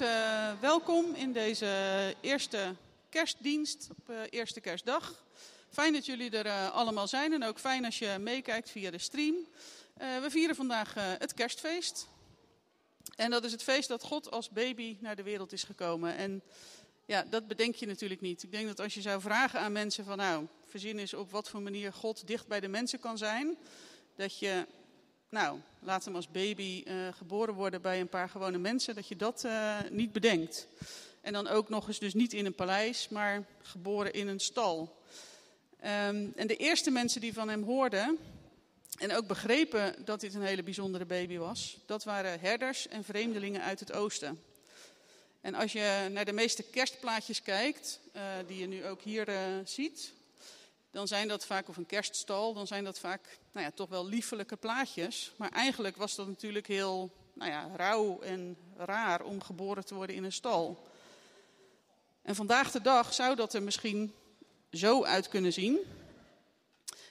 Eh, welkom in deze eerste kerstdienst op uh, eerste kerstdag. Fijn dat jullie er uh, allemaal zijn en ook fijn als je meekijkt via de stream. we vieren vandaag het kerstfeest. En dat is het feest dat God als baby naar de wereld is gekomen. En ja, dat bedenk je natuurlijk niet. Ik denk dat als je zou vragen aan mensen van nou, verzin eens op wat voor manier God dicht bij de mensen kan zijn. Dat je nou, laat hem als baby uh, geboren worden bij een paar gewone mensen, dat je dat uh, niet bedenkt. En dan ook nog eens dus niet in een paleis, maar geboren in een stal. Um, en de eerste mensen die van hem hoorden en ook begrepen dat dit een hele bijzondere baby was, dat waren herders en vreemdelingen uit het oosten. En als je naar de meeste kerstplaatjes kijkt, uh, die je nu ook hier ziet, dan zijn dat vaak, of een kerststal, dan zijn dat vaak nou ja, toch wel liefelijke plaatjes. Maar eigenlijk was dat natuurlijk heel nou ja, rauw en raar om geboren te worden in een stal. En vandaag de dag zou dat er misschien zo uit kunnen zien.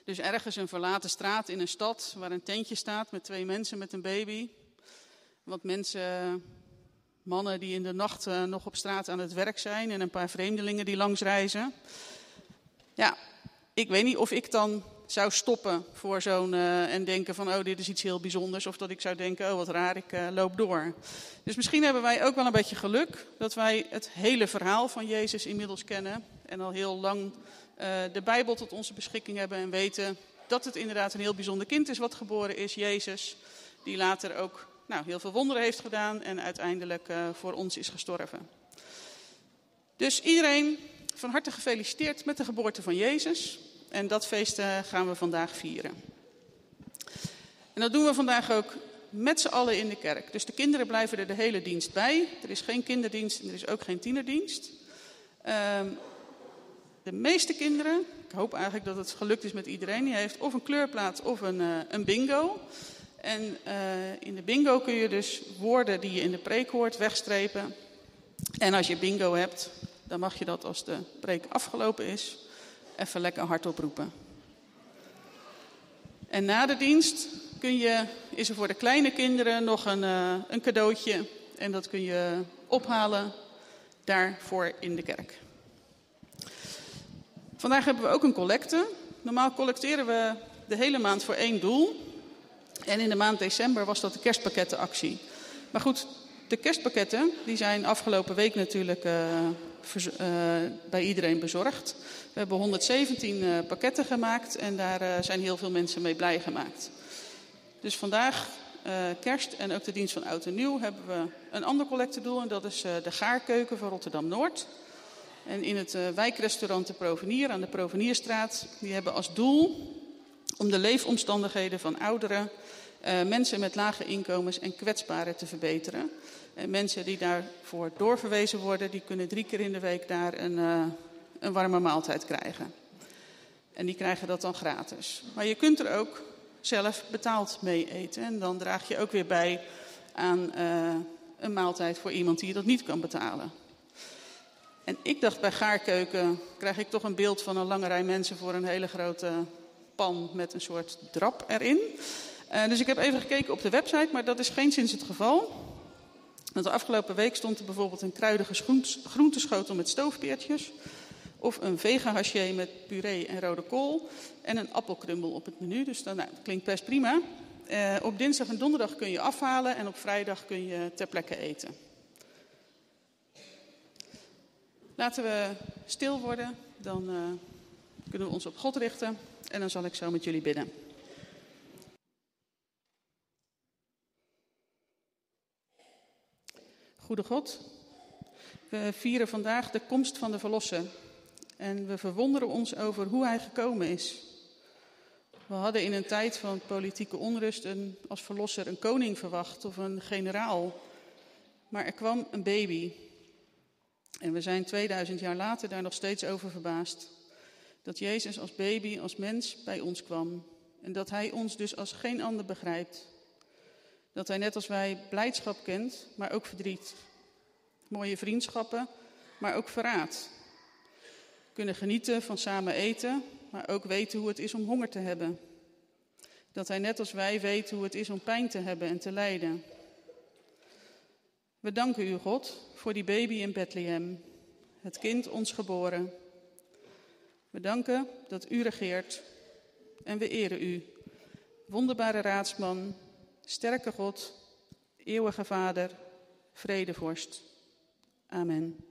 Dus ergens een verlaten straat in een stad waar een tentje staat met twee mensen met een baby. Wat mensen, mannen die in de nacht eh, nog op straat aan het werk zijn en een paar vreemdelingen die langs reizen. Ja, ik weet niet of ik dan zou stoppen voor zo'n uh, en denken van oh dit is iets heel bijzonders of dat ik zou denken oh wat raar ik uh, loop door. Dus misschien hebben wij ook wel een beetje geluk dat wij het hele verhaal van Jezus inmiddels kennen en al heel lang uh, de Bijbel tot onze beschikking hebben en weten dat het inderdaad een heel bijzonder kind is wat geboren is, Jezus, die later ook nou, heel veel wonderen heeft gedaan en uiteindelijk voor ons is gestorven. Dus iedereen van harte gefeliciteerd met de geboorte van Jezus. En dat feest gaan we vandaag vieren. En dat doen we vandaag ook met z'n allen in de kerk. Dus de kinderen blijven er de hele dienst bij. Er is geen kinderdienst en er is ook geen tienerdienst. Uh, de meeste kinderen, ik hoop eigenlijk dat het gelukt is met iedereen, die heeft of een kleurplaat of een, uh, een bingo. En uh, in de bingo kun je dus woorden die je in de preek hoort wegstrepen. En als je bingo hebt, dan mag je dat als de preek afgelopen is even lekker hardop roepen. En na de dienst kun je, is er voor de kleine kinderen nog een, uh, een cadeautje. En dat kun je ophalen daarvoor in de kerk. Vandaag hebben we ook een collecte. Normaal collecteren we de hele maand voor één doel. En in de maand december was dat de kerstpakkettenactie. Maar goed, de kerstpakketten die zijn afgelopen week natuurlijk uh, bij iedereen bezorgd. We hebben 117 uh, pakketten gemaakt en daar uh, zijn heel veel mensen mee blij gemaakt. Dus vandaag, kerst en ook de dienst van Oud en Nieuw, hebben we een ander collectedoel. En dat is de gaarkeuken van Rotterdam-Noord. En in het wijkrestaurant De Provenier aan de Provenierstraat, die hebben als doel om de leefomstandigheden van ouderen, mensen met lage inkomens en kwetsbaren te verbeteren. En mensen die daarvoor doorverwezen worden, die kunnen drie keer in de week daar een een warme maaltijd krijgen. En die krijgen dat dan gratis. Maar je kunt er ook zelf betaald mee eten. En dan draag je ook weer bij aan uh, een maaltijd voor iemand die dat niet kan betalen. En ik dacht bij gaarkeuken krijg ik toch een beeld van een lange rij mensen voor een hele grote pan met een soort drap erin. Uh, dus ik heb even gekeken op de website, maar dat is geen sinds het geval. Want de afgelopen week stond er bijvoorbeeld een kruidige groenteschotel met stoofpeertjes. Of een vega met puree en rode kool. En een appelkrumbel op het menu. Dus nou, dat klinkt best prima. Uh, op dinsdag en donderdag kun je afhalen. En op vrijdag kun je ter plekke eten. Laten we stil worden. Dan uh, kunnen we ons op God richten. En dan zal ik zo met jullie bidden. Goede God, we vieren vandaag de komst van de Verlosser. En we verwonderen ons over hoe hij gekomen is. We hadden in een tijd van politieke onrust een, als verlosser een koning verwacht of een generaal. Maar er kwam een baby. En we zijn 2000 jaar later daar nog steeds over verbaasd. Dat Jezus als baby, als mens bij ons kwam. En dat hij ons dus als geen ander begrijpt. Dat hij net als wij blijdschap kent, maar ook verdriet. Mooie vriendschappen, maar ook verraad kunnen genieten van samen eten, maar ook weten hoe het is om honger te hebben. Dat hij net als wij weet hoe het is om pijn te hebben en te lijden. We danken u, God, voor die baby in Bethlehem, het kind ons geboren. We danken dat u regeert en we eren u, wonderbare raadsman, sterke God, eeuwige Vader, vredevorst. Amen.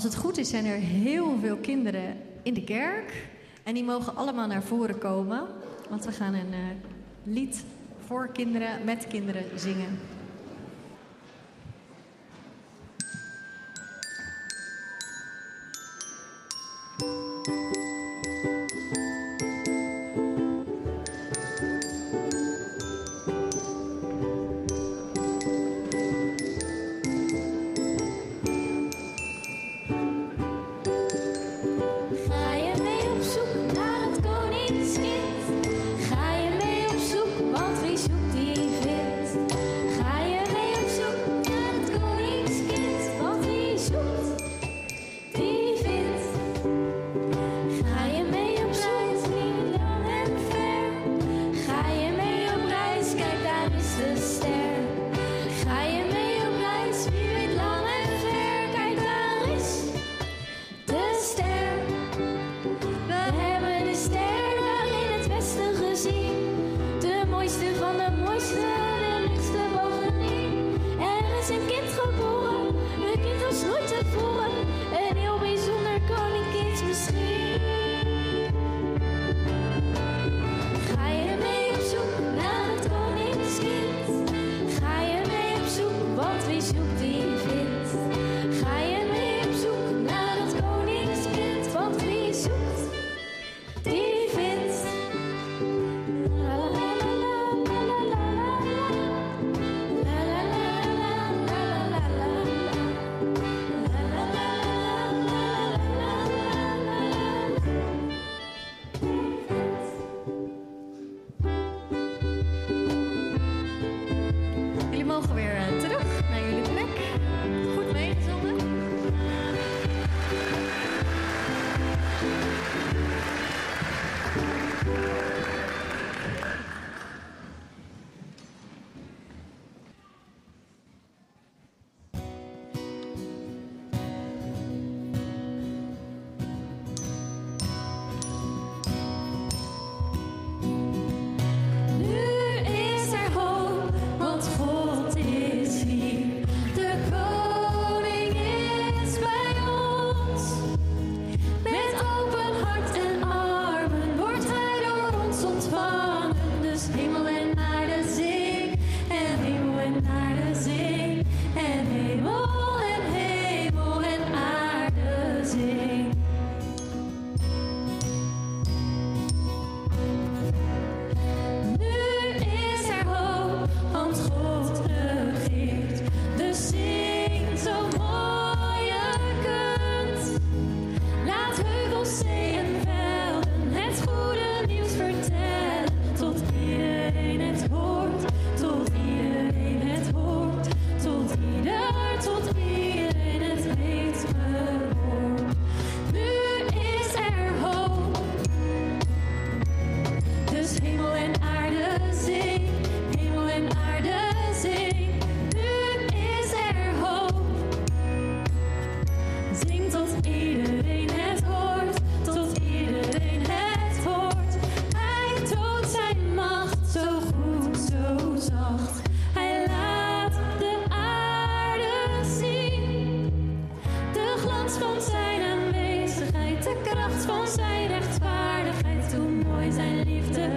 Als het goed is, zijn er heel veel kinderen in de kerk. En die mogen allemaal naar voren komen. Want we gaan een uh, lied voor kinderen, met kinderen zingen.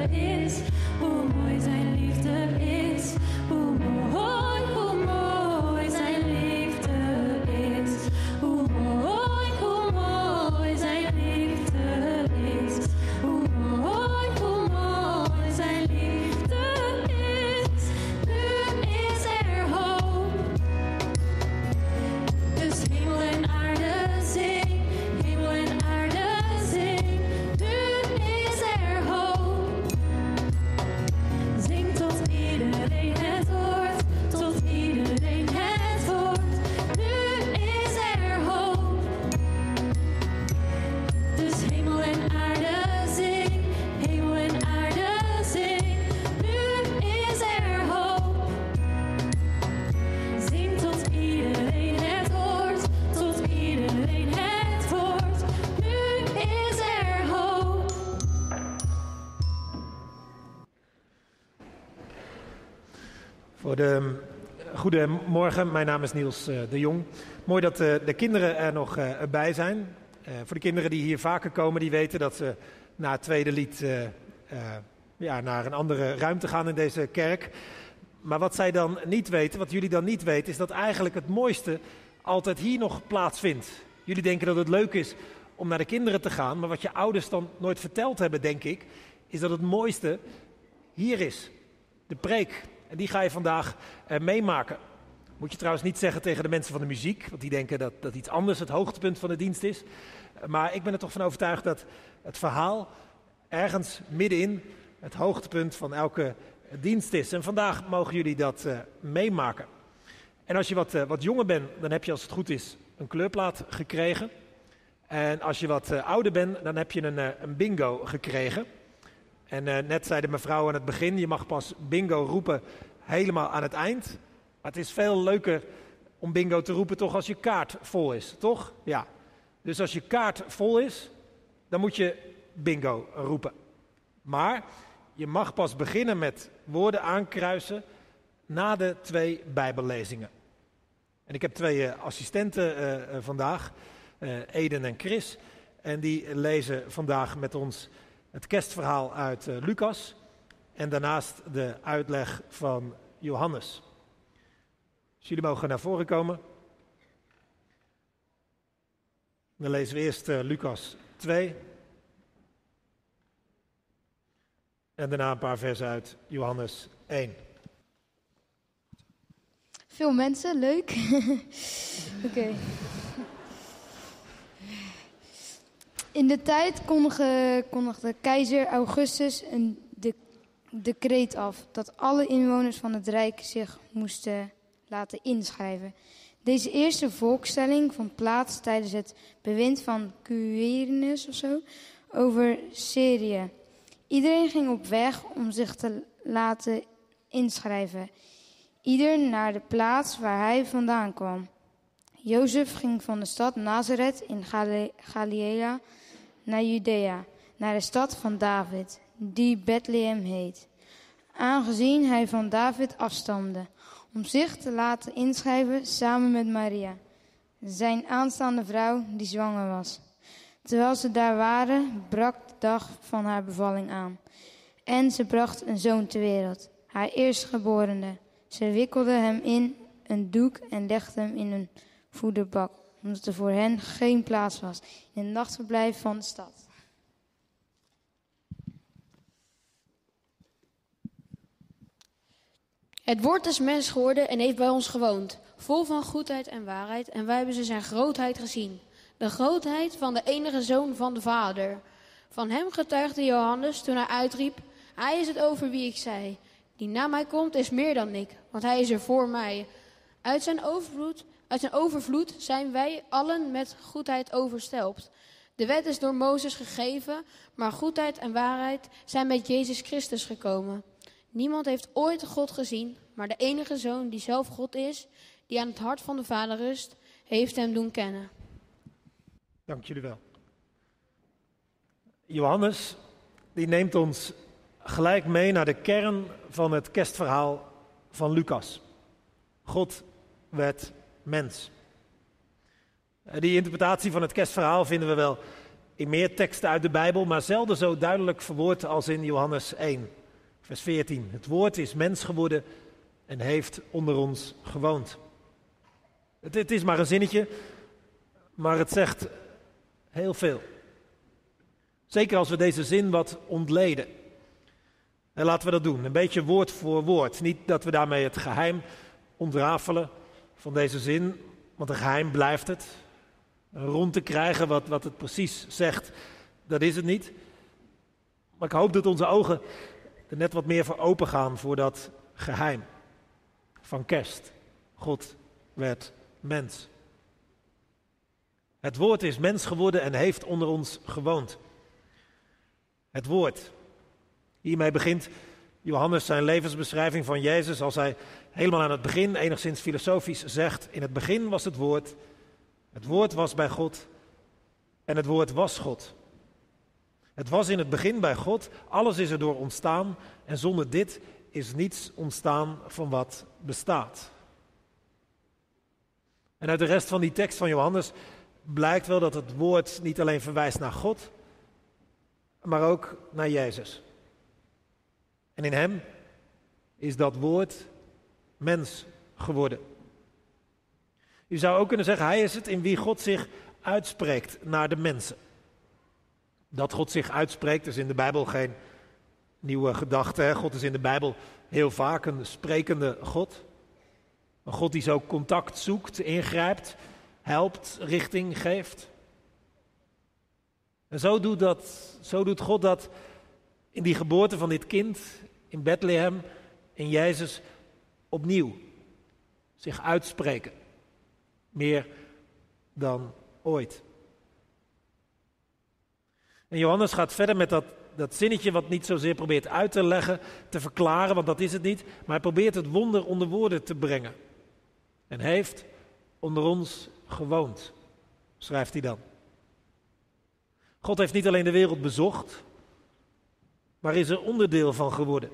Voor de goedemorgen, mijn naam is Niels uh, de Jong. Mooi dat uh, de kinderen er nog uh, bij zijn. voor de kinderen die hier vaker komen, die weten dat ze na het tweede lied naar een andere ruimte gaan in deze kerk. Maar wat zij dan niet weten, wat jullie dan niet weten, is dat eigenlijk het mooiste altijd hier nog plaatsvindt. Jullie denken dat het leuk is om naar de kinderen te gaan, maar wat je ouders dan nooit verteld hebben, denk ik, is dat het mooiste hier is. De preek. En die ga je vandaag uh, meemaken. Moet je trouwens niet zeggen tegen de mensen van de muziek, want die denken dat, dat iets anders het hoogtepunt van de dienst is. Maar ik ben er toch van overtuigd dat het verhaal ergens middenin het hoogtepunt van elke dienst is. En vandaag mogen jullie dat uh, meemaken. En als je wat, wat jonger bent, dan heb je als het goed is een kleurplaat gekregen. En als je wat ouder bent, dan heb je een, een bingo gekregen. En uh, net zei de mevrouw aan het begin, je mag pas bingo roepen helemaal aan het eind. Maar het is veel leuker om bingo te roepen toch als je kaart vol is, toch? Ja. Dus als je kaart vol is, dan moet je bingo roepen. Maar je mag pas beginnen met woorden aankruisen na de twee bijbellezingen. En ik heb twee uh, assistenten uh, vandaag, Eden en Chris. En die lezen vandaag met ons het kerstverhaal uit uh, Lucas en daarnaast de uitleg van Johannes. Dus jullie mogen naar voren komen. Dan lezen we eerst uh, Lucas 2. En daarna een paar versen uit Johannes 1. Veel mensen, leuk. Oké. In de tijd kondigde, keizer Augustus een de, decreet af dat alle inwoners van het Rijk zich moesten laten inschrijven. Deze eerste volkstelling vond plaats tijdens het bewind van Quirinius of zo over Syrië. Iedereen ging op weg om zich te laten inschrijven, ieder naar de plaats waar hij vandaan kwam. Jozef ging van de stad Nazareth in Galilea naar Judea, naar de stad van David, die Bethlehem heet, aangezien hij van David afstamde, om zich te laten inschrijven samen met Maria, zijn aanstaande vrouw die zwanger was. Terwijl ze daar waren, brak de dag van haar bevalling aan. En ze bracht een zoon ter wereld, haar eerstgeborene. Ze wikkelde hem in een doek en legde hem in een voederbak omdat er voor hen geen plaats was in het nachtverblijf van de stad. Het woord is mens geworden en heeft bij ons gewoond, vol van goedheid en waarheid, en wij hebben ze zijn grootheid gezien. De grootheid van de enige zoon van de Vader. Van hem getuigde Johannes toen hij uitriep: Hij is het over wie ik zei. Die na mij komt is meer dan ik, want hij is er voor mij. Uit zijn overvloed uit zijn overvloed zijn wij allen met goedheid overstelpt. De wet is door Mozes gegeven, maar goedheid en waarheid zijn met Jezus Christus gekomen. Niemand heeft ooit God gezien, maar de enige zoon die zelf God is, die aan het hart van de Vader rust, heeft hem doen kennen. Dank jullie wel. Johannes, die neemt ons gelijk mee naar de kern van het kerstverhaal van Lucas. God werd mens. Eh, die interpretatie van het kerstverhaal vinden we wel in meer teksten uit de Bijbel, maar zelden zo duidelijk verwoord als in Johannes 1, vers 14. Het woord is mens geworden en heeft onder ons gewoond. Het, het is maar een zinnetje, maar het zegt heel veel. Zeker als we deze zin wat ontleden. En laten we dat doen, een beetje woord voor woord. Niet dat we daarmee het geheim ontrafelen van deze zin, want een geheim blijft het. Rond te krijgen wat, wat het precies zegt, dat is het niet. Maar ik hoop dat onze ogen er net wat meer voor open gaan voor dat geheim van kerst. God werd mens. Het woord is mens geworden en heeft onder ons gewoond. Het woord. Hiermee begint Johannes zijn levensbeschrijving van Jezus als hij helemaal aan het begin, enigszins filosofisch, zegt: In het begin was het woord, het woord was bij God en het woord was God. Het was in het begin bij God, alles is erdoor ontstaan en zonder dit is niets ontstaan van wat bestaat. En uit de rest van die tekst van Johannes blijkt wel dat het woord niet alleen verwijst naar God, maar ook naar Jezus. En in hem is dat woord mens geworden. Je zou ook kunnen zeggen, hij is het in wie God zich uitspreekt naar de mensen. Dat God zich uitspreekt is in de Bijbel geen nieuwe gedachte. God is in de Bijbel heel vaak een sprekende God. Een God die zo contact zoekt, ingrijpt, helpt, richting geeft. En zo doet, dat, zo doet God dat in die geboorte van dit kind in Bethlehem, in Jezus, opnieuw. Zich uitspreken. Meer dan ooit. En Johannes gaat verder met dat, dat zinnetje wat niet zozeer probeert uit te leggen, te verklaren, want dat is het niet. Maar hij probeert het wonder onder woorden te brengen. En heeft onder ons gewoond, schrijft hij dan. God heeft niet alleen de wereld bezocht, maar is er onderdeel van geworden.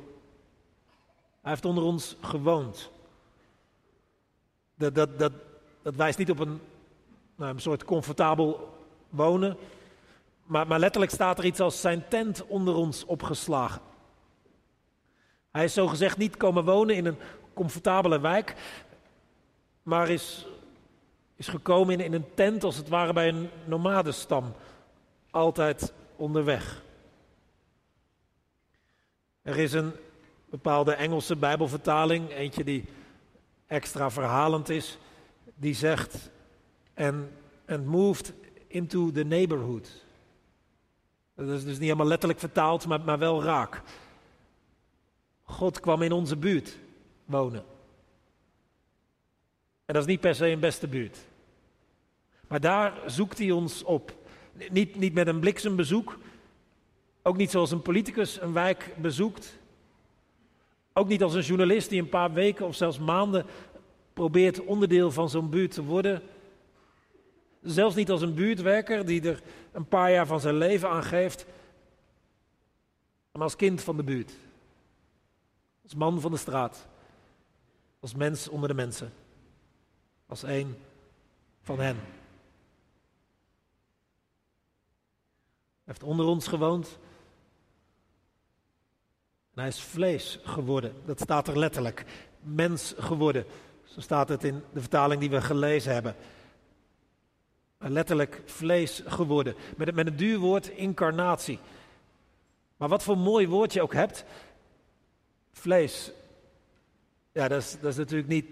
Heeft onder ons gewoond. Dat, dat, dat, dat wijst niet op een, nou, een soort comfortabel wonen, maar, maar letterlijk staat er iets als zijn tent onder ons opgeslagen. Hij is zogezegd niet komen wonen in een comfortabele wijk, maar is, is gekomen in, in een tent als het ware bij een nomadenstam, altijd onderweg. Er is een bepaalde Engelse Bijbelvertaling, eentje die extra verhalend is, die zegt: and, and moved into the neighborhood. Dat is dus niet helemaal letterlijk vertaald, maar, maar wel raak. God kwam in onze buurt wonen. En dat is niet per se een beste buurt. Maar daar zoekt hij ons op. Niet, niet met een bliksembezoek. Ook niet zoals een politicus een wijk bezoekt. Ook niet als een journalist die een paar weken of zelfs maanden probeert onderdeel van zo'n buurt te worden. Zelfs niet als een buurtwerker die er een paar jaar van zijn leven aan geeft. Maar als kind van de buurt. Als man van de straat. Als mens onder de mensen. Als een van hen. Hij heeft onder ons gewoond. En hij is vlees geworden. Dat staat er letterlijk. Mens geworden. Zo staat het in de vertaling die we gelezen hebben. Letterlijk vlees geworden. Met, met een duur woord incarnatie. Maar wat voor mooi woord je ook hebt. Vlees. Ja, dat is, dat is natuurlijk niet,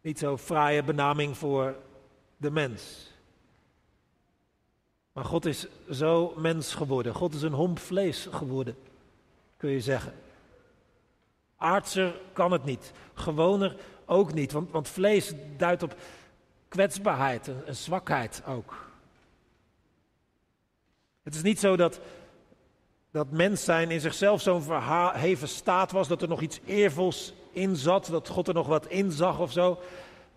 niet zo'n fraaie benaming voor de mens. Maar God is zo mens geworden. God is een homp vlees geworden, kun je zeggen. Aardser kan het niet. Gewoner ook niet. Want, want vlees duidt op kwetsbaarheid en, zwakheid ook. Het is niet zo dat, dat mens zijn in zichzelf zo'n verheven staat was, dat er nog iets eervols in zat, dat God er nog wat in zag of zo.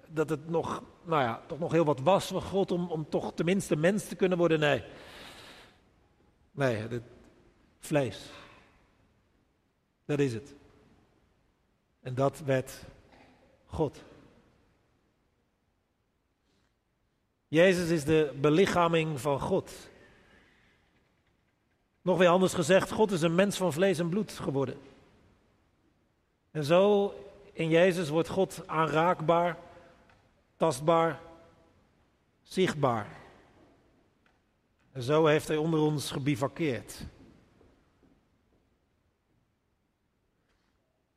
Dat het nog, nou ja, toch nog heel wat was van God om, om toch tenminste mens te kunnen worden. Nee. Nee, het vlees. Dat is het. En dat werd God. Jezus is de belichaming van God. Nog weer anders gezegd, God is een mens van vlees en bloed geworden. En zo in Jezus wordt God aanraakbaar, tastbaar, zichtbaar. En zo heeft hij onder ons gebivakkeerd.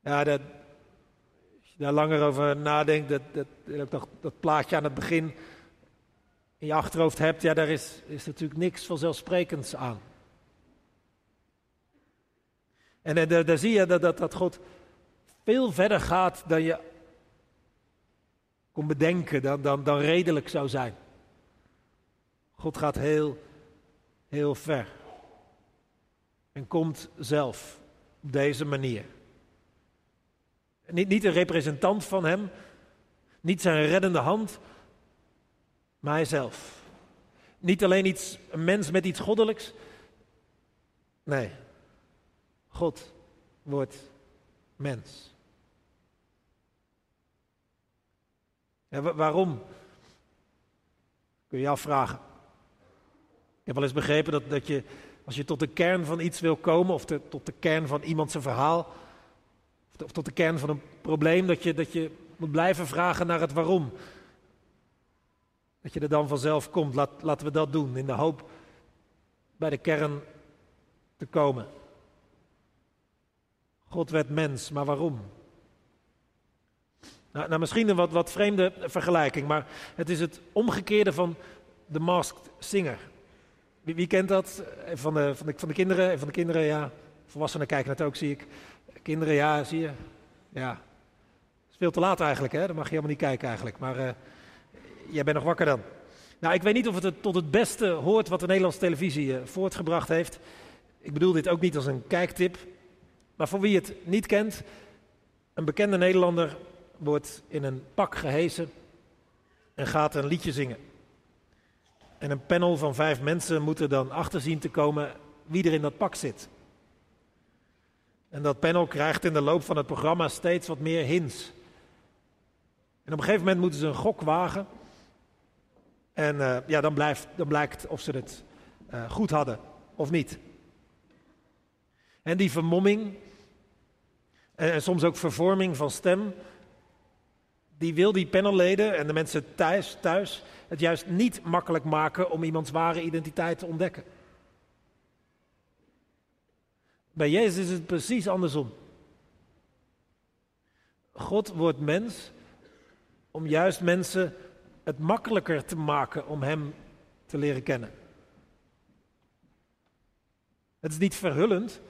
Ja, dat, als je daar langer over nadenkt, dat, dat, dat, dat plaatje aan het begin in je achterhoofd hebt, ja, daar is, is natuurlijk niks vanzelfsprekends aan. En uh, daar, daar, zie je dat, dat, dat God veel verder gaat dan je kon bedenken, dan, dan, dan redelijk zou zijn. God gaat heel, heel ver. En komt zelf op deze manier. Niet, niet een representant van Hem, niet zijn reddende hand, maar hijzelf. Niet alleen iets, een mens met iets goddelijks. Nee, God wordt mens. Waarom? Kun je je afvragen. Ik heb wel eens begrepen dat, dat je, als je tot de kern van iets wil komen, of tot de kern van iemands verhaal, of, tot de kern van een probleem, dat je, dat je moet blijven vragen naar het waarom. Dat je er dan vanzelf komt. Laten we dat doen, in de hoop bij de kern te komen. God werd mens, maar waarom? Nou, nou misschien een wat, wat vreemde vergelijking, maar het is het omgekeerde van The Masked Singer. Wie, wie kent dat? Van de, van, de, van de kinderen? Van de kinderen, ja. Volwassenen kijken het ook, zie ik. Kinderen, ja, zie je. Ja. Het is veel te laat eigenlijk, hè? Dan mag je helemaal niet kijken eigenlijk. Maar uh, jij bent nog wakker dan. Nou, ik weet niet of het tot het beste hoort wat de Nederlandse televisie uh, voortgebracht heeft. Ik bedoel dit ook niet als een kijktip. Maar voor wie het niet kent, een bekende Nederlander wordt in een pak gehesen en gaat een liedje zingen. En een panel van vijf mensen moet er dan achter zien te komen wie er in dat pak zit. En dat panel krijgt in de loop van het programma steeds wat meer hints. En op een gegeven moment moeten ze een gok wagen. En uh, ja, dan, blijft, dan blijkt of ze het uh, goed hadden of niet. En die vermomming en, en soms ook vervorming van stem, die wil die panelleden en de mensen thuis, thuis het juist niet makkelijk maken om iemands ware identiteit te ontdekken. Bij Jezus is het precies andersom. God wordt mens om juist mensen het makkelijker te maken om Hem te leren kennen. Het is niet verhullend,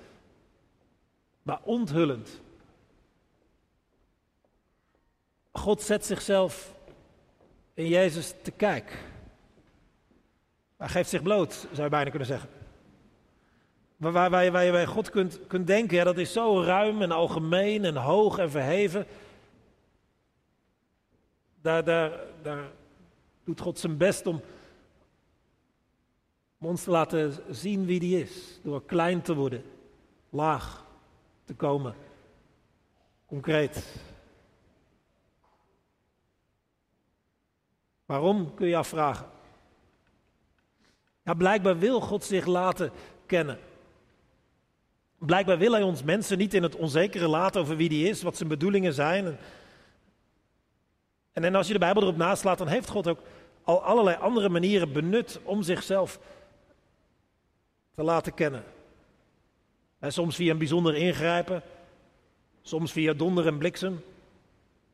maar onthullend. God zet zichzelf in Jezus te kijk. Hij geeft zich bloot, zou je bijna kunnen zeggen. Waar, waar, waar, je, bij God kunt, kunt denken, ja, dat is zo ruim en algemeen en hoog en verheven. Daar, daar, daar doet God zijn best om, om ons te laten zien wie die is. Door klein te worden, laag te komen, concreet. Waarom kun je afvragen? Ja, blijkbaar wil God zich laten kennen. Blijkbaar wil hij ons mensen niet in het onzekere laten over wie die is, wat zijn bedoelingen zijn. En, en als je de Bijbel erop naslaat, dan heeft God ook al allerlei andere manieren benut om zichzelf te laten kennen. En soms via een bijzonder ingrijpen, soms via donder en bliksem,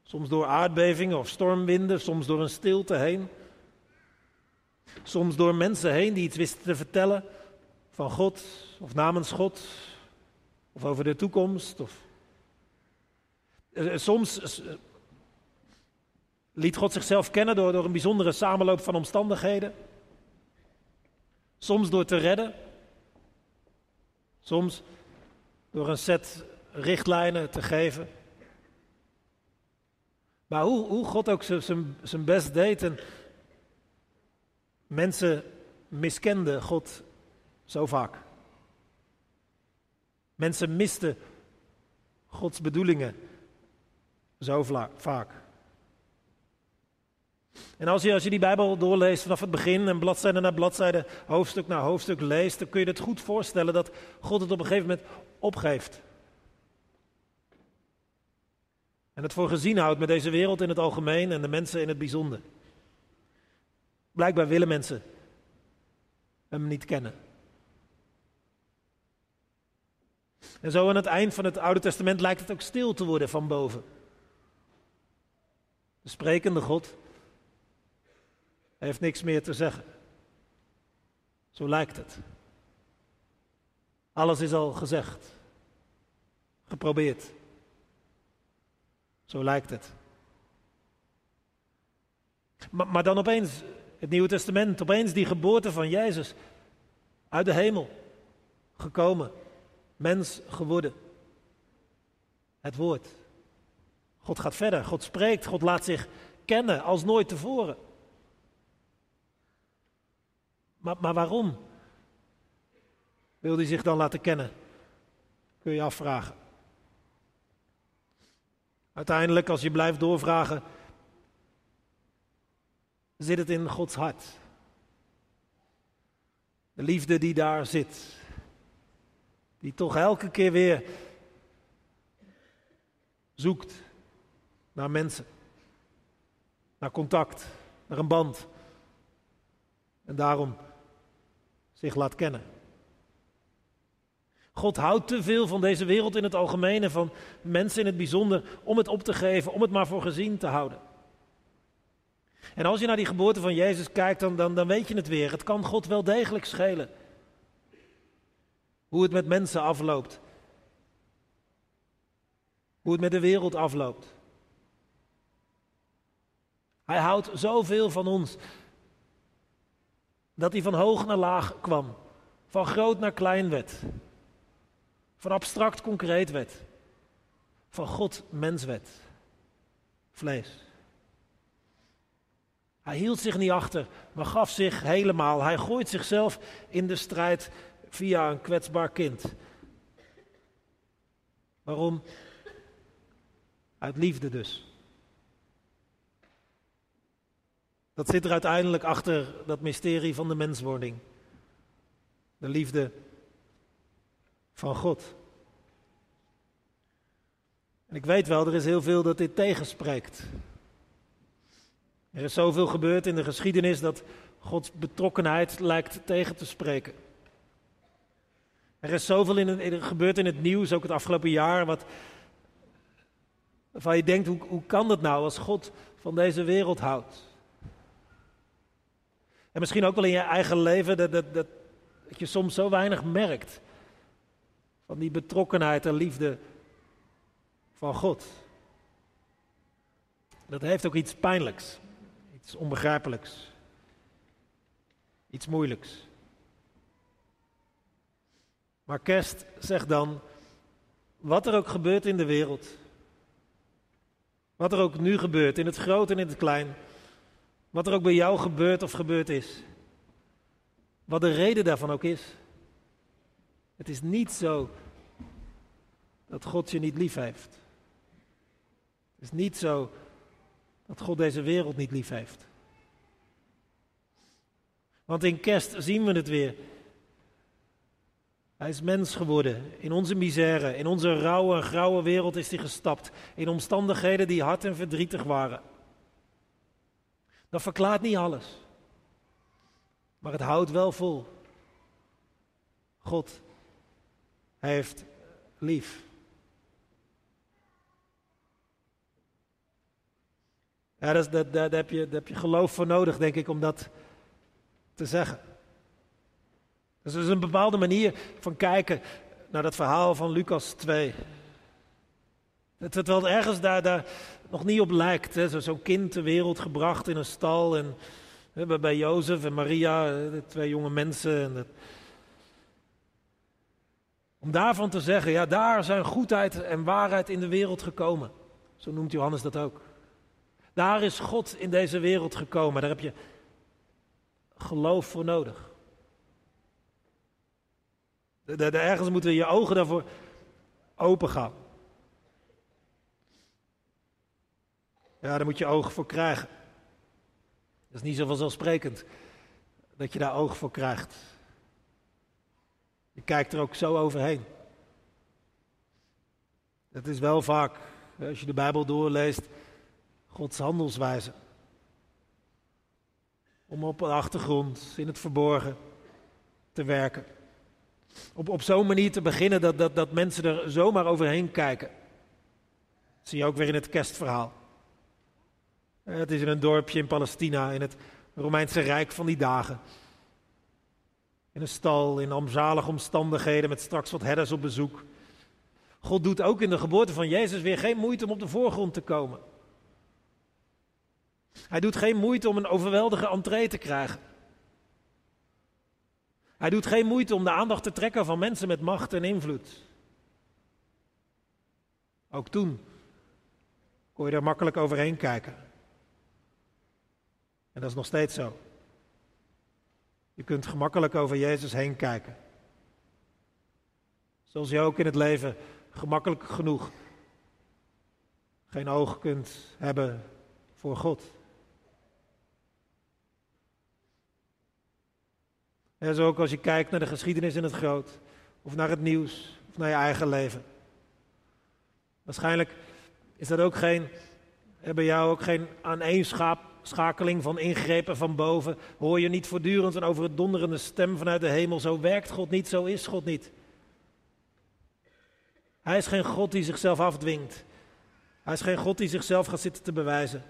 soms door aardbevingen of stormwinden, soms door een stilte heen. Soms door mensen heen die iets wisten te vertellen van God of namens God of over de toekomst. Of... Eh, eh, soms eh, liet God zichzelf kennen door, door een bijzondere samenloop van omstandigheden. Soms door te redden. Soms door een set richtlijnen te geven. Maar hoe, hoe God ook zijn best deed en mensen miskenden God zo vaak. Mensen misten Gods bedoelingen zo vaak. En als je, als je die Bijbel doorleest vanaf het begin en bladzijde na bladzijde, hoofdstuk na hoofdstuk leest, dan kun je het goed voorstellen dat God het op een gegeven moment opgeeft. En het voor gezien houdt met deze wereld in het algemeen en de mensen in het bijzonder. Blijkbaar willen mensen hem niet kennen. En zo aan het eind van het Oude Testament lijkt het ook stil te worden van boven. De sprekende God heeft niks meer te zeggen. Zo lijkt het. Alles is al gezegd, geprobeerd. Zo lijkt het. Maar, dan opeens, het Nieuwe Testament, opeens die geboorte van Jezus uit de hemel gekomen mens geworden. Het woord. God gaat verder, God spreekt, God laat zich kennen als nooit tevoren. Maar, maar waarom wil hij zich dan laten kennen? Kun je afvragen. Uiteindelijk, als je blijft doorvragen, zit het in Gods hart. De liefde die daar zit. Die toch elke keer weer zoekt naar mensen. Naar contact, naar een band. En daarom zich laat kennen. God houdt te veel van deze wereld in het algemeen en van mensen in het bijzonder om het op te geven, om het maar voor gezien te houden. En als je naar die geboorte van Jezus kijkt, dan, dan, dan weet je het weer. Het kan God wel degelijk schelen. Hoe het met mensen afloopt. Hoe het met de wereld afloopt. Hij houdt zoveel van ons. Dat hij van hoog naar laag kwam. Van groot naar klein werd. Van abstract concreet werd. Van God mens werd. Vlees. Hij hield zich niet achter, maar gaf zich helemaal. Hij gooit zichzelf in de strijd via een kwetsbaar kind. Waarom? Uit liefde dus. Dat zit er uiteindelijk achter dat mysterie van de menswording. De liefde van God. En ik weet wel, er is heel veel dat dit tegenspreekt. Er is zoveel gebeurd in de geschiedenis dat Gods betrokkenheid lijkt tegen te spreken. Er is zoveel in het, gebeurd in het nieuws, ook het afgelopen jaar, wat, waarvan je denkt, hoe, hoe kan dat nou als God van deze wereld houdt? En misschien ook wel in je eigen leven, dat, dat, dat, dat je soms zo weinig merkt van die betrokkenheid en liefde van God. Dat heeft ook iets pijnlijks. Iets onbegrijpelijks. Iets moeilijks. Maar kerst zegt dan, wat er ook gebeurt in de wereld, wat er ook nu gebeurt, in het groot en in het klein, wat er ook bij jou gebeurt of gebeurd is, wat de reden daarvan ook is, het is niet zo dat God je niet lief heeft. Het is niet zo dat God deze wereld niet lief heeft. Want in kerst zien we het weer. Hij is mens geworden. In onze misère, in onze rauwe grauwe wereld is hij gestapt. In omstandigheden die hard en verdrietig waren. Dat verklaart niet alles. Maar het houdt wel vol. God heeft lief. Ja, daar, heb je, heb je geloof voor nodig, denk ik, om dat te zeggen. Dus is een bepaalde manier van kijken naar dat verhaal van Lucas 2. Het, wel ergens daar, daar nog niet op lijkt. Zo'n kind ter wereld gebracht in een stal. En hè, bij Jozef en Maria, twee jonge mensen. En dat, om daarvan te zeggen, ja, daar zijn goedheid en waarheid in de wereld gekomen. Zo noemt Johannes dat ook. Daar is God in deze wereld gekomen. Daar heb je geloof voor nodig. De, ergens moeten je ogen daarvoor open gaan. Ja, daar moet je ogen voor krijgen. Dat is niet zo vanzelfsprekend dat je daar oog voor krijgt. Je kijkt er ook zo overheen. Dat is wel vaak, als je de Bijbel doorleest, Gods handelswijze. Om op de achtergrond, in het verborgen, te werken. Op, op zo'n manier te beginnen dat, dat, dat mensen er zomaar overheen kijken. Dat zie je ook weer in het kerstverhaal. Het is in een dorpje in Palestina, in het Romeinse Rijk van die dagen. In een stal, in armzalige omstandigheden, met straks wat herders op bezoek. God doet ook in de geboorte van Jezus weer geen moeite om op de voorgrond te komen. Hij doet geen moeite om een overweldige entree te krijgen. Hij doet geen moeite om de aandacht te trekken van mensen met macht en invloed. Ook toen kon je er makkelijk overheen kijken. En dat is nog steeds zo. Je kunt gemakkelijk over Jezus heen kijken. Zoals je ook in het leven gemakkelijk genoeg geen oog kunt hebben voor God. En zo ook als je kijkt naar de geschiedenis in het groot, of naar het nieuws, of naar je eigen leven. Waarschijnlijk is dat ook geen, bij jou ook geen aaneenschakeling van ingrepen van boven. Hoor je niet voortdurend een over het donderende stem vanuit de hemel. Zo werkt God niet, zo is God niet. Hij is geen God die zichzelf afdwingt. Hij is geen God die zichzelf gaat zitten te bewijzen.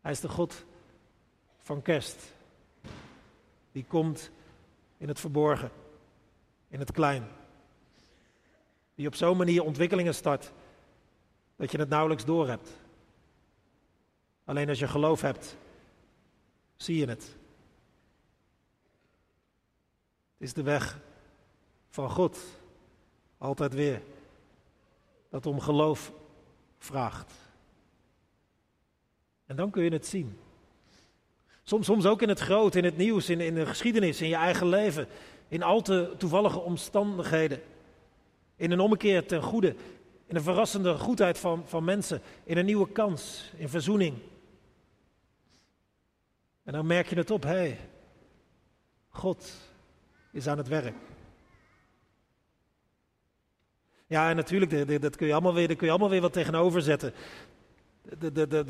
Hij is de God van kerst. Die komt in het verborgen, in het klein. Die op zo'n manier ontwikkelingen start dat je het nauwelijks doorhebt. Alleen als je geloof hebt, zie je het. Het is de weg van God, altijd weer, dat om geloof vraagt. En dan kun je het zien. Soms, soms ook in het groot, in het nieuws, in, in de geschiedenis, in je eigen leven. In al te toevallige omstandigheden. In een ommekeer ten goede. In een verrassende goedheid van, van mensen. In een nieuwe kans. In verzoening. En dan merk je het op. Hé, hey, God is aan het werk. Ja, en natuurlijk, dat kun je allemaal weer, kun je allemaal weer wat tegenover zetten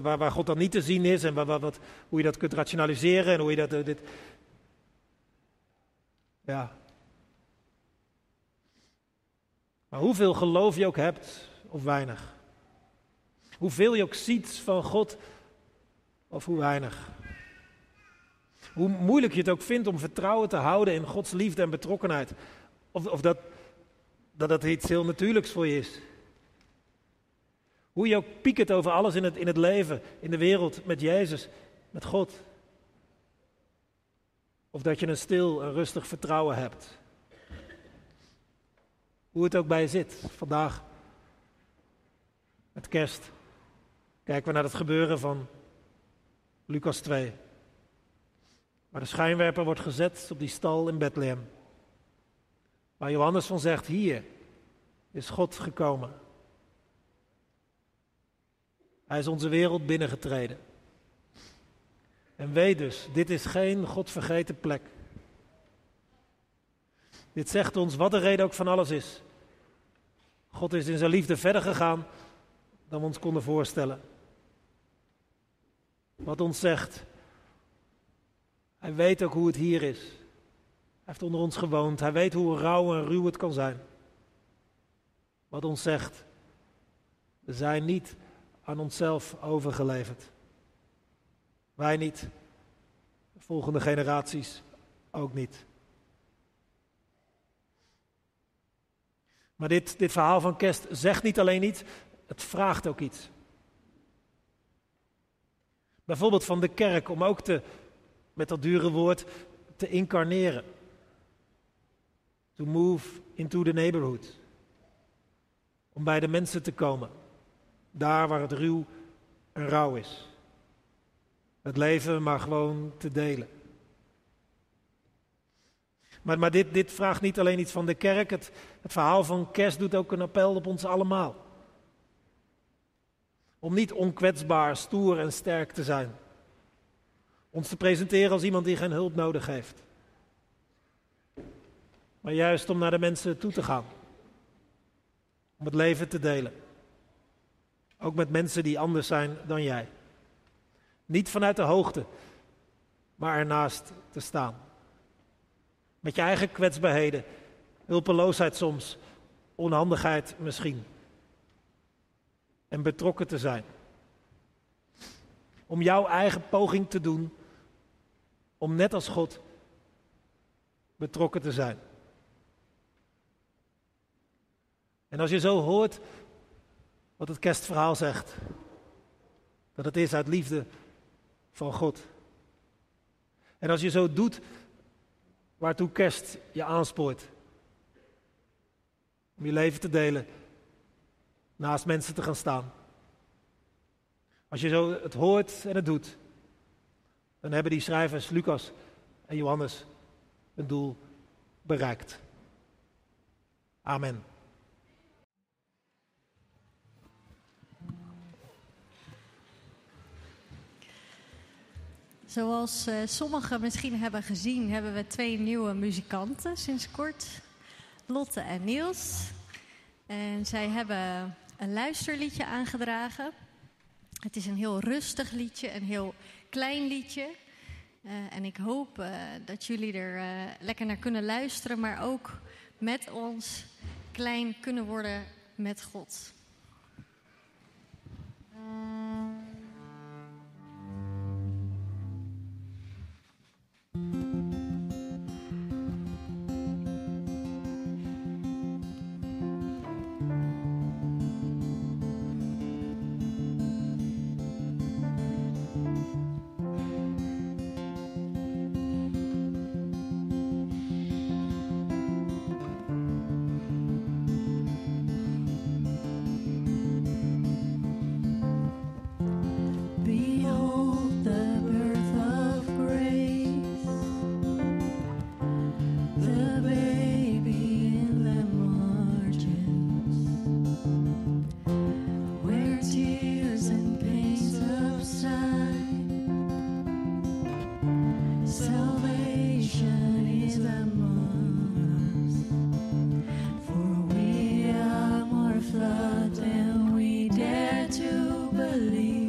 waar, waar, God dan niet te zien is en waar, wat, hoe je dat kunt rationaliseren en hoe je dat. Eh, dit... Ja. Maar hoeveel geloof je ook hebt, of weinig. Hoeveel je ook ziet van God, of hoe weinig. Hoe moeilijk je het ook vindt om vertrouwen te houden in Gods liefde en betrokkenheid. Of, of dat, dat dat iets heel natuurlijks voor je is. Hoe je ook piekert over alles in het, in het leven, in de wereld, met Jezus, met God. Of dat je een stil en rustig vertrouwen hebt. Hoe het ook bij je zit vandaag. Met kerst. Kijken we naar het gebeuren van Lucas 2. Waar de schijnwerper wordt gezet op die stal in Bethlehem. Waar Johannes van zegt, hier is God gekomen. Hij is onze wereld binnengetreden. En weet dus, dit is geen godvergeten plek. Dit zegt ons wat de reden ook van alles is. God is in zijn liefde verder gegaan dan we ons konden voorstellen. Wat ons zegt, hij weet ook hoe het hier is. Hij heeft onder ons gewoond. Hij weet hoe rauw en ruw het kan zijn. Wat ons zegt, we zijn niet aan onszelf overgeleverd. Wij niet, de volgende generaties ook niet. Maar dit, dit verhaal van kerst zegt niet alleen iets, het vraagt ook iets. Bijvoorbeeld van de kerk om ook te, met dat dure woord, te incarneren. To move into the neighborhood. Om bij de mensen te komen. Daar waar het ruw en rauw is. Het leven maar gewoon te delen. Maar, maar dit, dit vraagt niet alleen iets van de kerk. Het, het verhaal van kerst doet ook een appel op ons allemaal. Om niet onkwetsbaar, stoer en sterk te zijn. Ons te presenteren als iemand die geen hulp nodig heeft. Maar juist om naar de mensen toe te gaan. Om het leven te delen. Ook met mensen die anders zijn dan jij. Niet vanuit de hoogte, maar ernaast te staan. Met je eigen kwetsbaarheden, hulpeloosheid soms, onhandigheid misschien. En betrokken te zijn. Om jouw eigen poging te doen om net als God betrokken te zijn. En als je zo hoort wat het kerstverhaal zegt. Dat het is uit liefde van God. En als je zo doet waartoe kerst je aanspoort. Om je leven te delen. Naast mensen te gaan staan. Als je zo het hoort en het doet. Dan hebben die schrijvers Lucas en Johannes een doel bereikt. Amen. Zoals uh, sommigen misschien hebben gezien, hebben we twee nieuwe muzikanten sinds kort. Lotte en Niels. En zij hebben een luisterliedje aangedragen. Het is een heel rustig liedje, een heel klein liedje. Uh, en ik hoop uh, dat jullie er lekker naar kunnen luisteren, maar ook met ons klein kunnen worden met God. 里。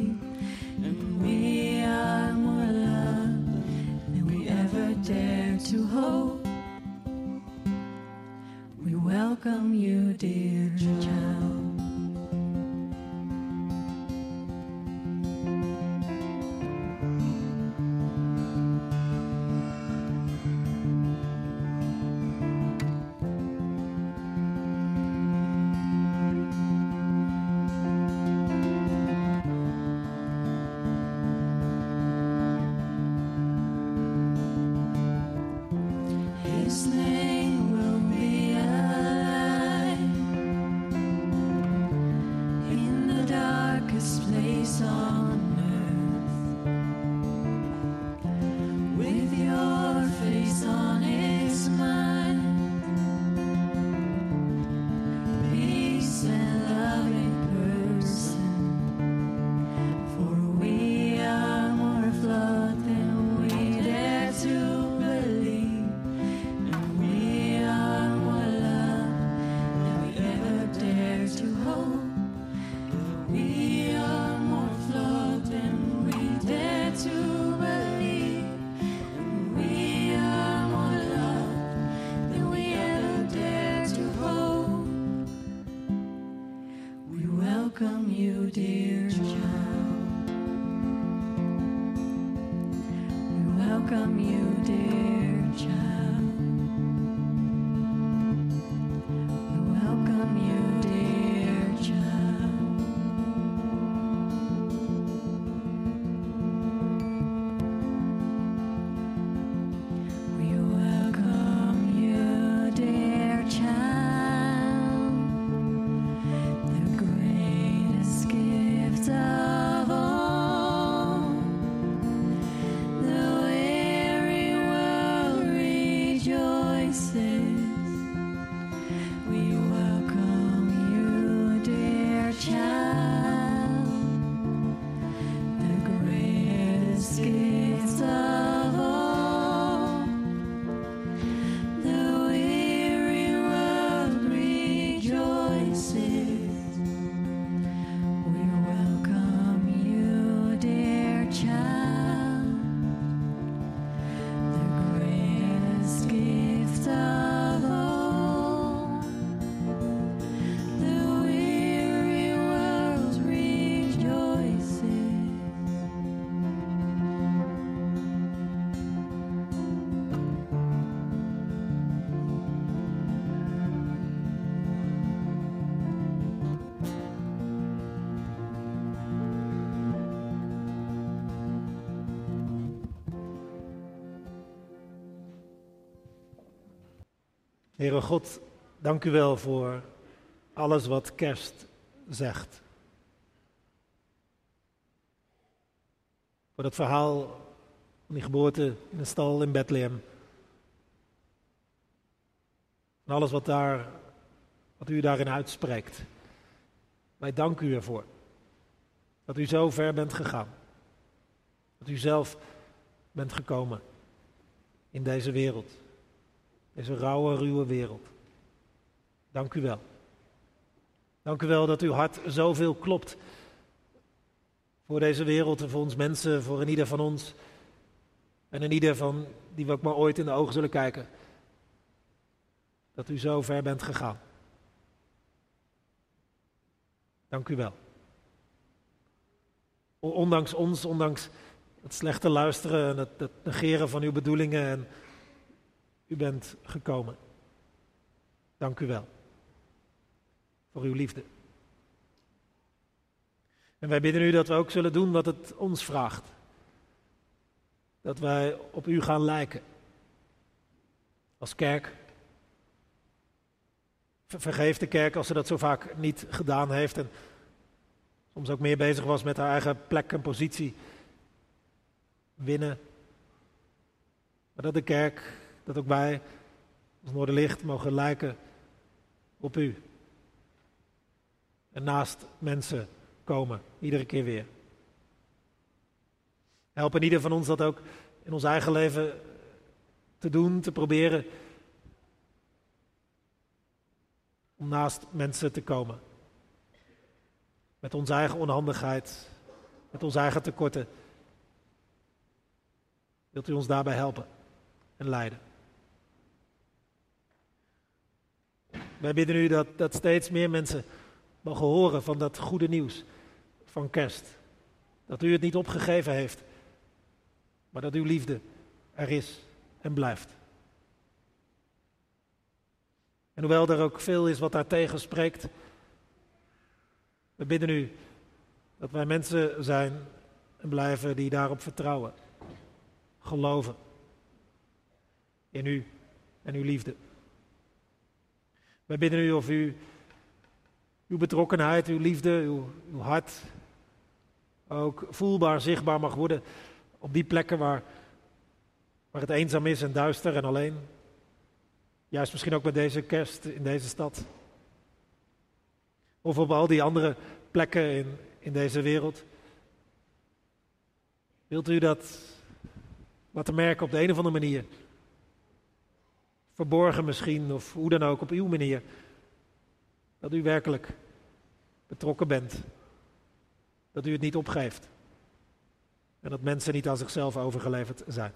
Heere God, dank u wel voor alles wat kerst zegt. Voor dat verhaal van die geboorte in de stal in Bethlehem. En alles wat, daar, wat u daarin uitspreekt. Wij danken u ervoor. Dat u zo ver bent gegaan. Dat u zelf bent gekomen in deze wereld. Deze rauwe, ruwe wereld. Dank u wel. Dank u wel dat uw hart zoveel klopt voor deze wereld en voor ons mensen, voor een ieder van ons. En een ieder van die we ook maar ooit in de ogen zullen kijken. Dat u zo ver bent gegaan. Dank u wel. Ondanks ons, ondanks het slechte luisteren en het, het negeren van uw bedoelingen. En u bent gekomen. Dank u wel. Voor uw liefde. En wij bidden u dat we ook zullen doen wat het ons vraagt. Dat wij op u gaan lijken. Als kerk. Vergeef de kerk als ze dat zo vaak niet gedaan heeft. En soms ook meer bezig was met haar eigen plek en positie winnen. Maar dat de kerk, dat ook wij als Noorderlicht mogen lijken op u. En naast mensen komen, iedere keer weer. Helpen ieder van ons dat ook in ons eigen leven te doen, te proberen. Om naast mensen te komen. Met onze eigen onhandigheid, met onze eigen tekorten. Wilt u ons daarbij helpen en leiden? Wij bidden u dat, dat steeds meer mensen mogen horen van dat goede nieuws van kerst. Dat u het niet opgegeven heeft, maar dat uw liefde er is en blijft. En hoewel er ook veel is wat daartegen spreekt, we bidden u dat wij mensen zijn en blijven die daarop vertrouwen, geloven in u en uw liefde. Wij bidden u of u uw betrokkenheid, uw liefde, uw, uw hart ook voelbaar, zichtbaar mag worden op die plekken waar, waar het eenzaam is en duister en alleen. Juist misschien ook met deze kerst in deze stad. Of op al die andere plekken in, in deze wereld. Wilt u dat laten merken op de een of andere manier? Verborgen misschien, of hoe dan ook, op uw manier. Dat u werkelijk betrokken bent. Dat u het niet opgeeft. En dat mensen niet aan zichzelf overgeleverd zijn.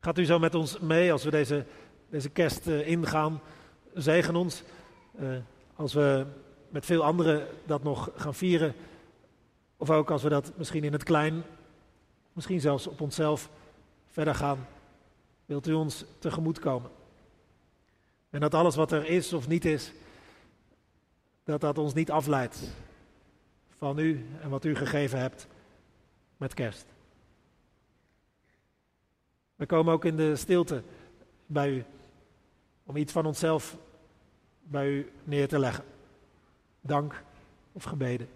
Gaat u zo met ons mee als we deze, deze kerst uh, ingaan? Zegen ons. Uh, als we met veel anderen dat nog gaan vieren. Of ook als we dat misschien in het klein, misschien zelfs op onszelf verder gaan. Wilt u ons tegemoet komen? En dat alles wat er is of niet is, dat dat ons niet afleidt van u en wat u gegeven hebt met kerst. We komen ook in de stilte bij u om iets van onszelf bij u neer te leggen. Dank of gebeden.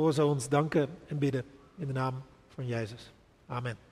Hoor zo ons danken en bidden in de naam van Jezus. Amen.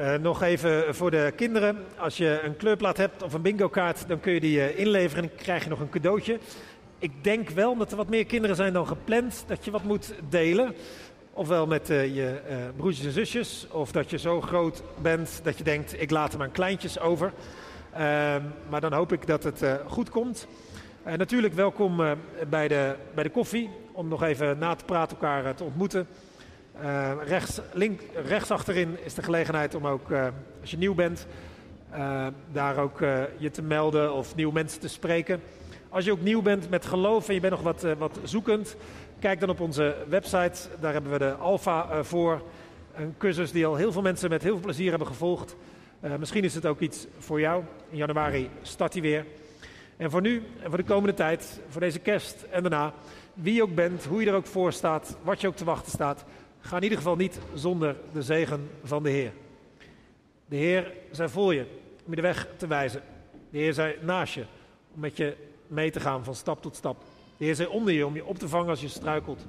Uh, nog even voor de kinderen. Als je een kleurplaat hebt of een bingo kaart, dan kun je die uh, inleveren en krijg je nog een cadeautje. Ik denk wel, omdat er wat meer kinderen zijn dan gepland, dat je wat moet delen. Ofwel met uh, je broertjes en zusjes, of dat je zo groot bent dat je denkt, ik laat hem aan kleintjes over. Ehm, maar dan hoop ik dat het goed komt. natuurlijk welkom bij, de, bij de koffie, om nog even na te praten, elkaar te ontmoeten. Uh, rechts, link, rechts achterin is de gelegenheid om ook, uh, als je nieuw bent, uh, daar ook je te melden of nieuwe mensen te spreken. Als je ook nieuw bent met geloof en je bent nog wat, wat zoekend, kijk dan op onze website. Daar hebben we de Alpha voor. Een cursus die al heel veel mensen met heel veel plezier hebben gevolgd. misschien is het ook iets voor jou. In januari start hij weer. En voor nu en voor de komende tijd, voor deze kerst en daarna, wie je ook bent, hoe je er ook voor staat, wat je ook te wachten staat Ga in ieder geval niet zonder de zegen van de Heer. De Heer zij voor je om je de weg te wijzen. De Heer zij naast je om met je mee te gaan van stap tot stap. De Heer zij onder je om je op te vangen als je struikelt.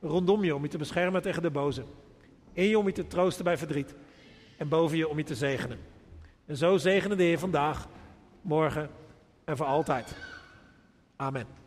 Rondom je om je te beschermen tegen de boze. In je om je te troosten bij verdriet. En boven je om je te zegenen. En zo zegenen de Heer vandaag, morgen en voor altijd. Amen.